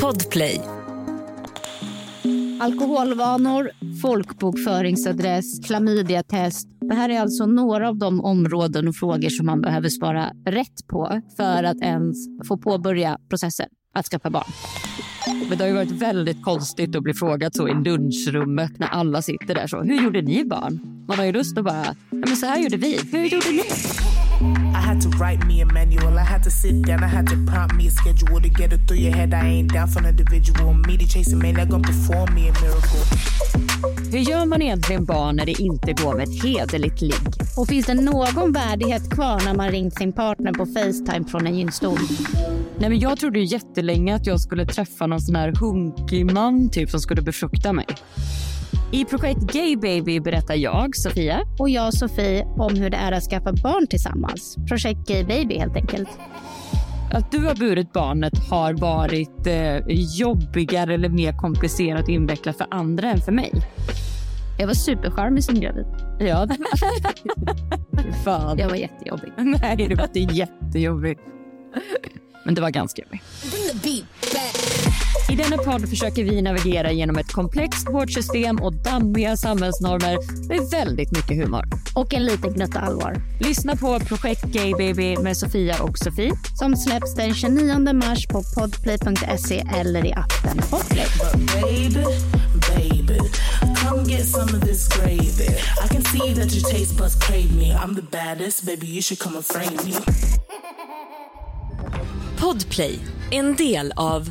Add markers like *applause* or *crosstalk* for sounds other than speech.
Podplay. Alkoholvanor, folkbokföringsadress, klamydiatest. Det här är alltså några av de områden och frågor som man behöver svara rätt på för att ens få påbörja processen att skaffa barn. Men det har ju varit väldigt konstigt att bli frågad så i lunchrummet när alla sitter där så. Hur gjorde ni barn? Man har ju lust att bara, ja, men så här gjorde vi. Hur gjorde ni? Write me a manual. I had to sit down. I had to prompt me a schedule to get it through your head. I ain't down for an individual. Me to chase a man that gon' perform me a miracle. Hur gör man egentligen barn när det inte går med ett hederligt ligg? Och finns det någon värdighet kvar när man ringt sin partner på Facetime från en gynstol? Nej, men jag trodde ju jättelänge att jag skulle träffa någon sån här hunkig man typ som skulle befrukta mig. I projekt Gay Baby berättar jag, Sofia, och jag, Sofie, om hur det är att skaffa barn tillsammans. Projekt Gay Baby helt enkelt. Att du har burit barnet har varit eh, jobbigare eller mer komplicerat och invecklat för andra än för mig. Jag var supercharmig som gravid. Ja, *laughs* Fan. Jag var jättejobbig. Nej, det var inte jättejobbig. Men det var ganska jobbigt. I denna podd försöker vi navigera genom ett komplext vårdsystem och dammiga samhällsnormer med väldigt mycket humor. Och en liten gnutta allvar. Lyssna på Projekt Gay Baby med Sofia och Sofie som släpps den 29 mars på podplay.se eller i appen Podplay. Baby, baby, come get some of this gravy. I can see that your taste buds crave me. I'm the baddest, baby. You should come and frame me. Podplay, en del av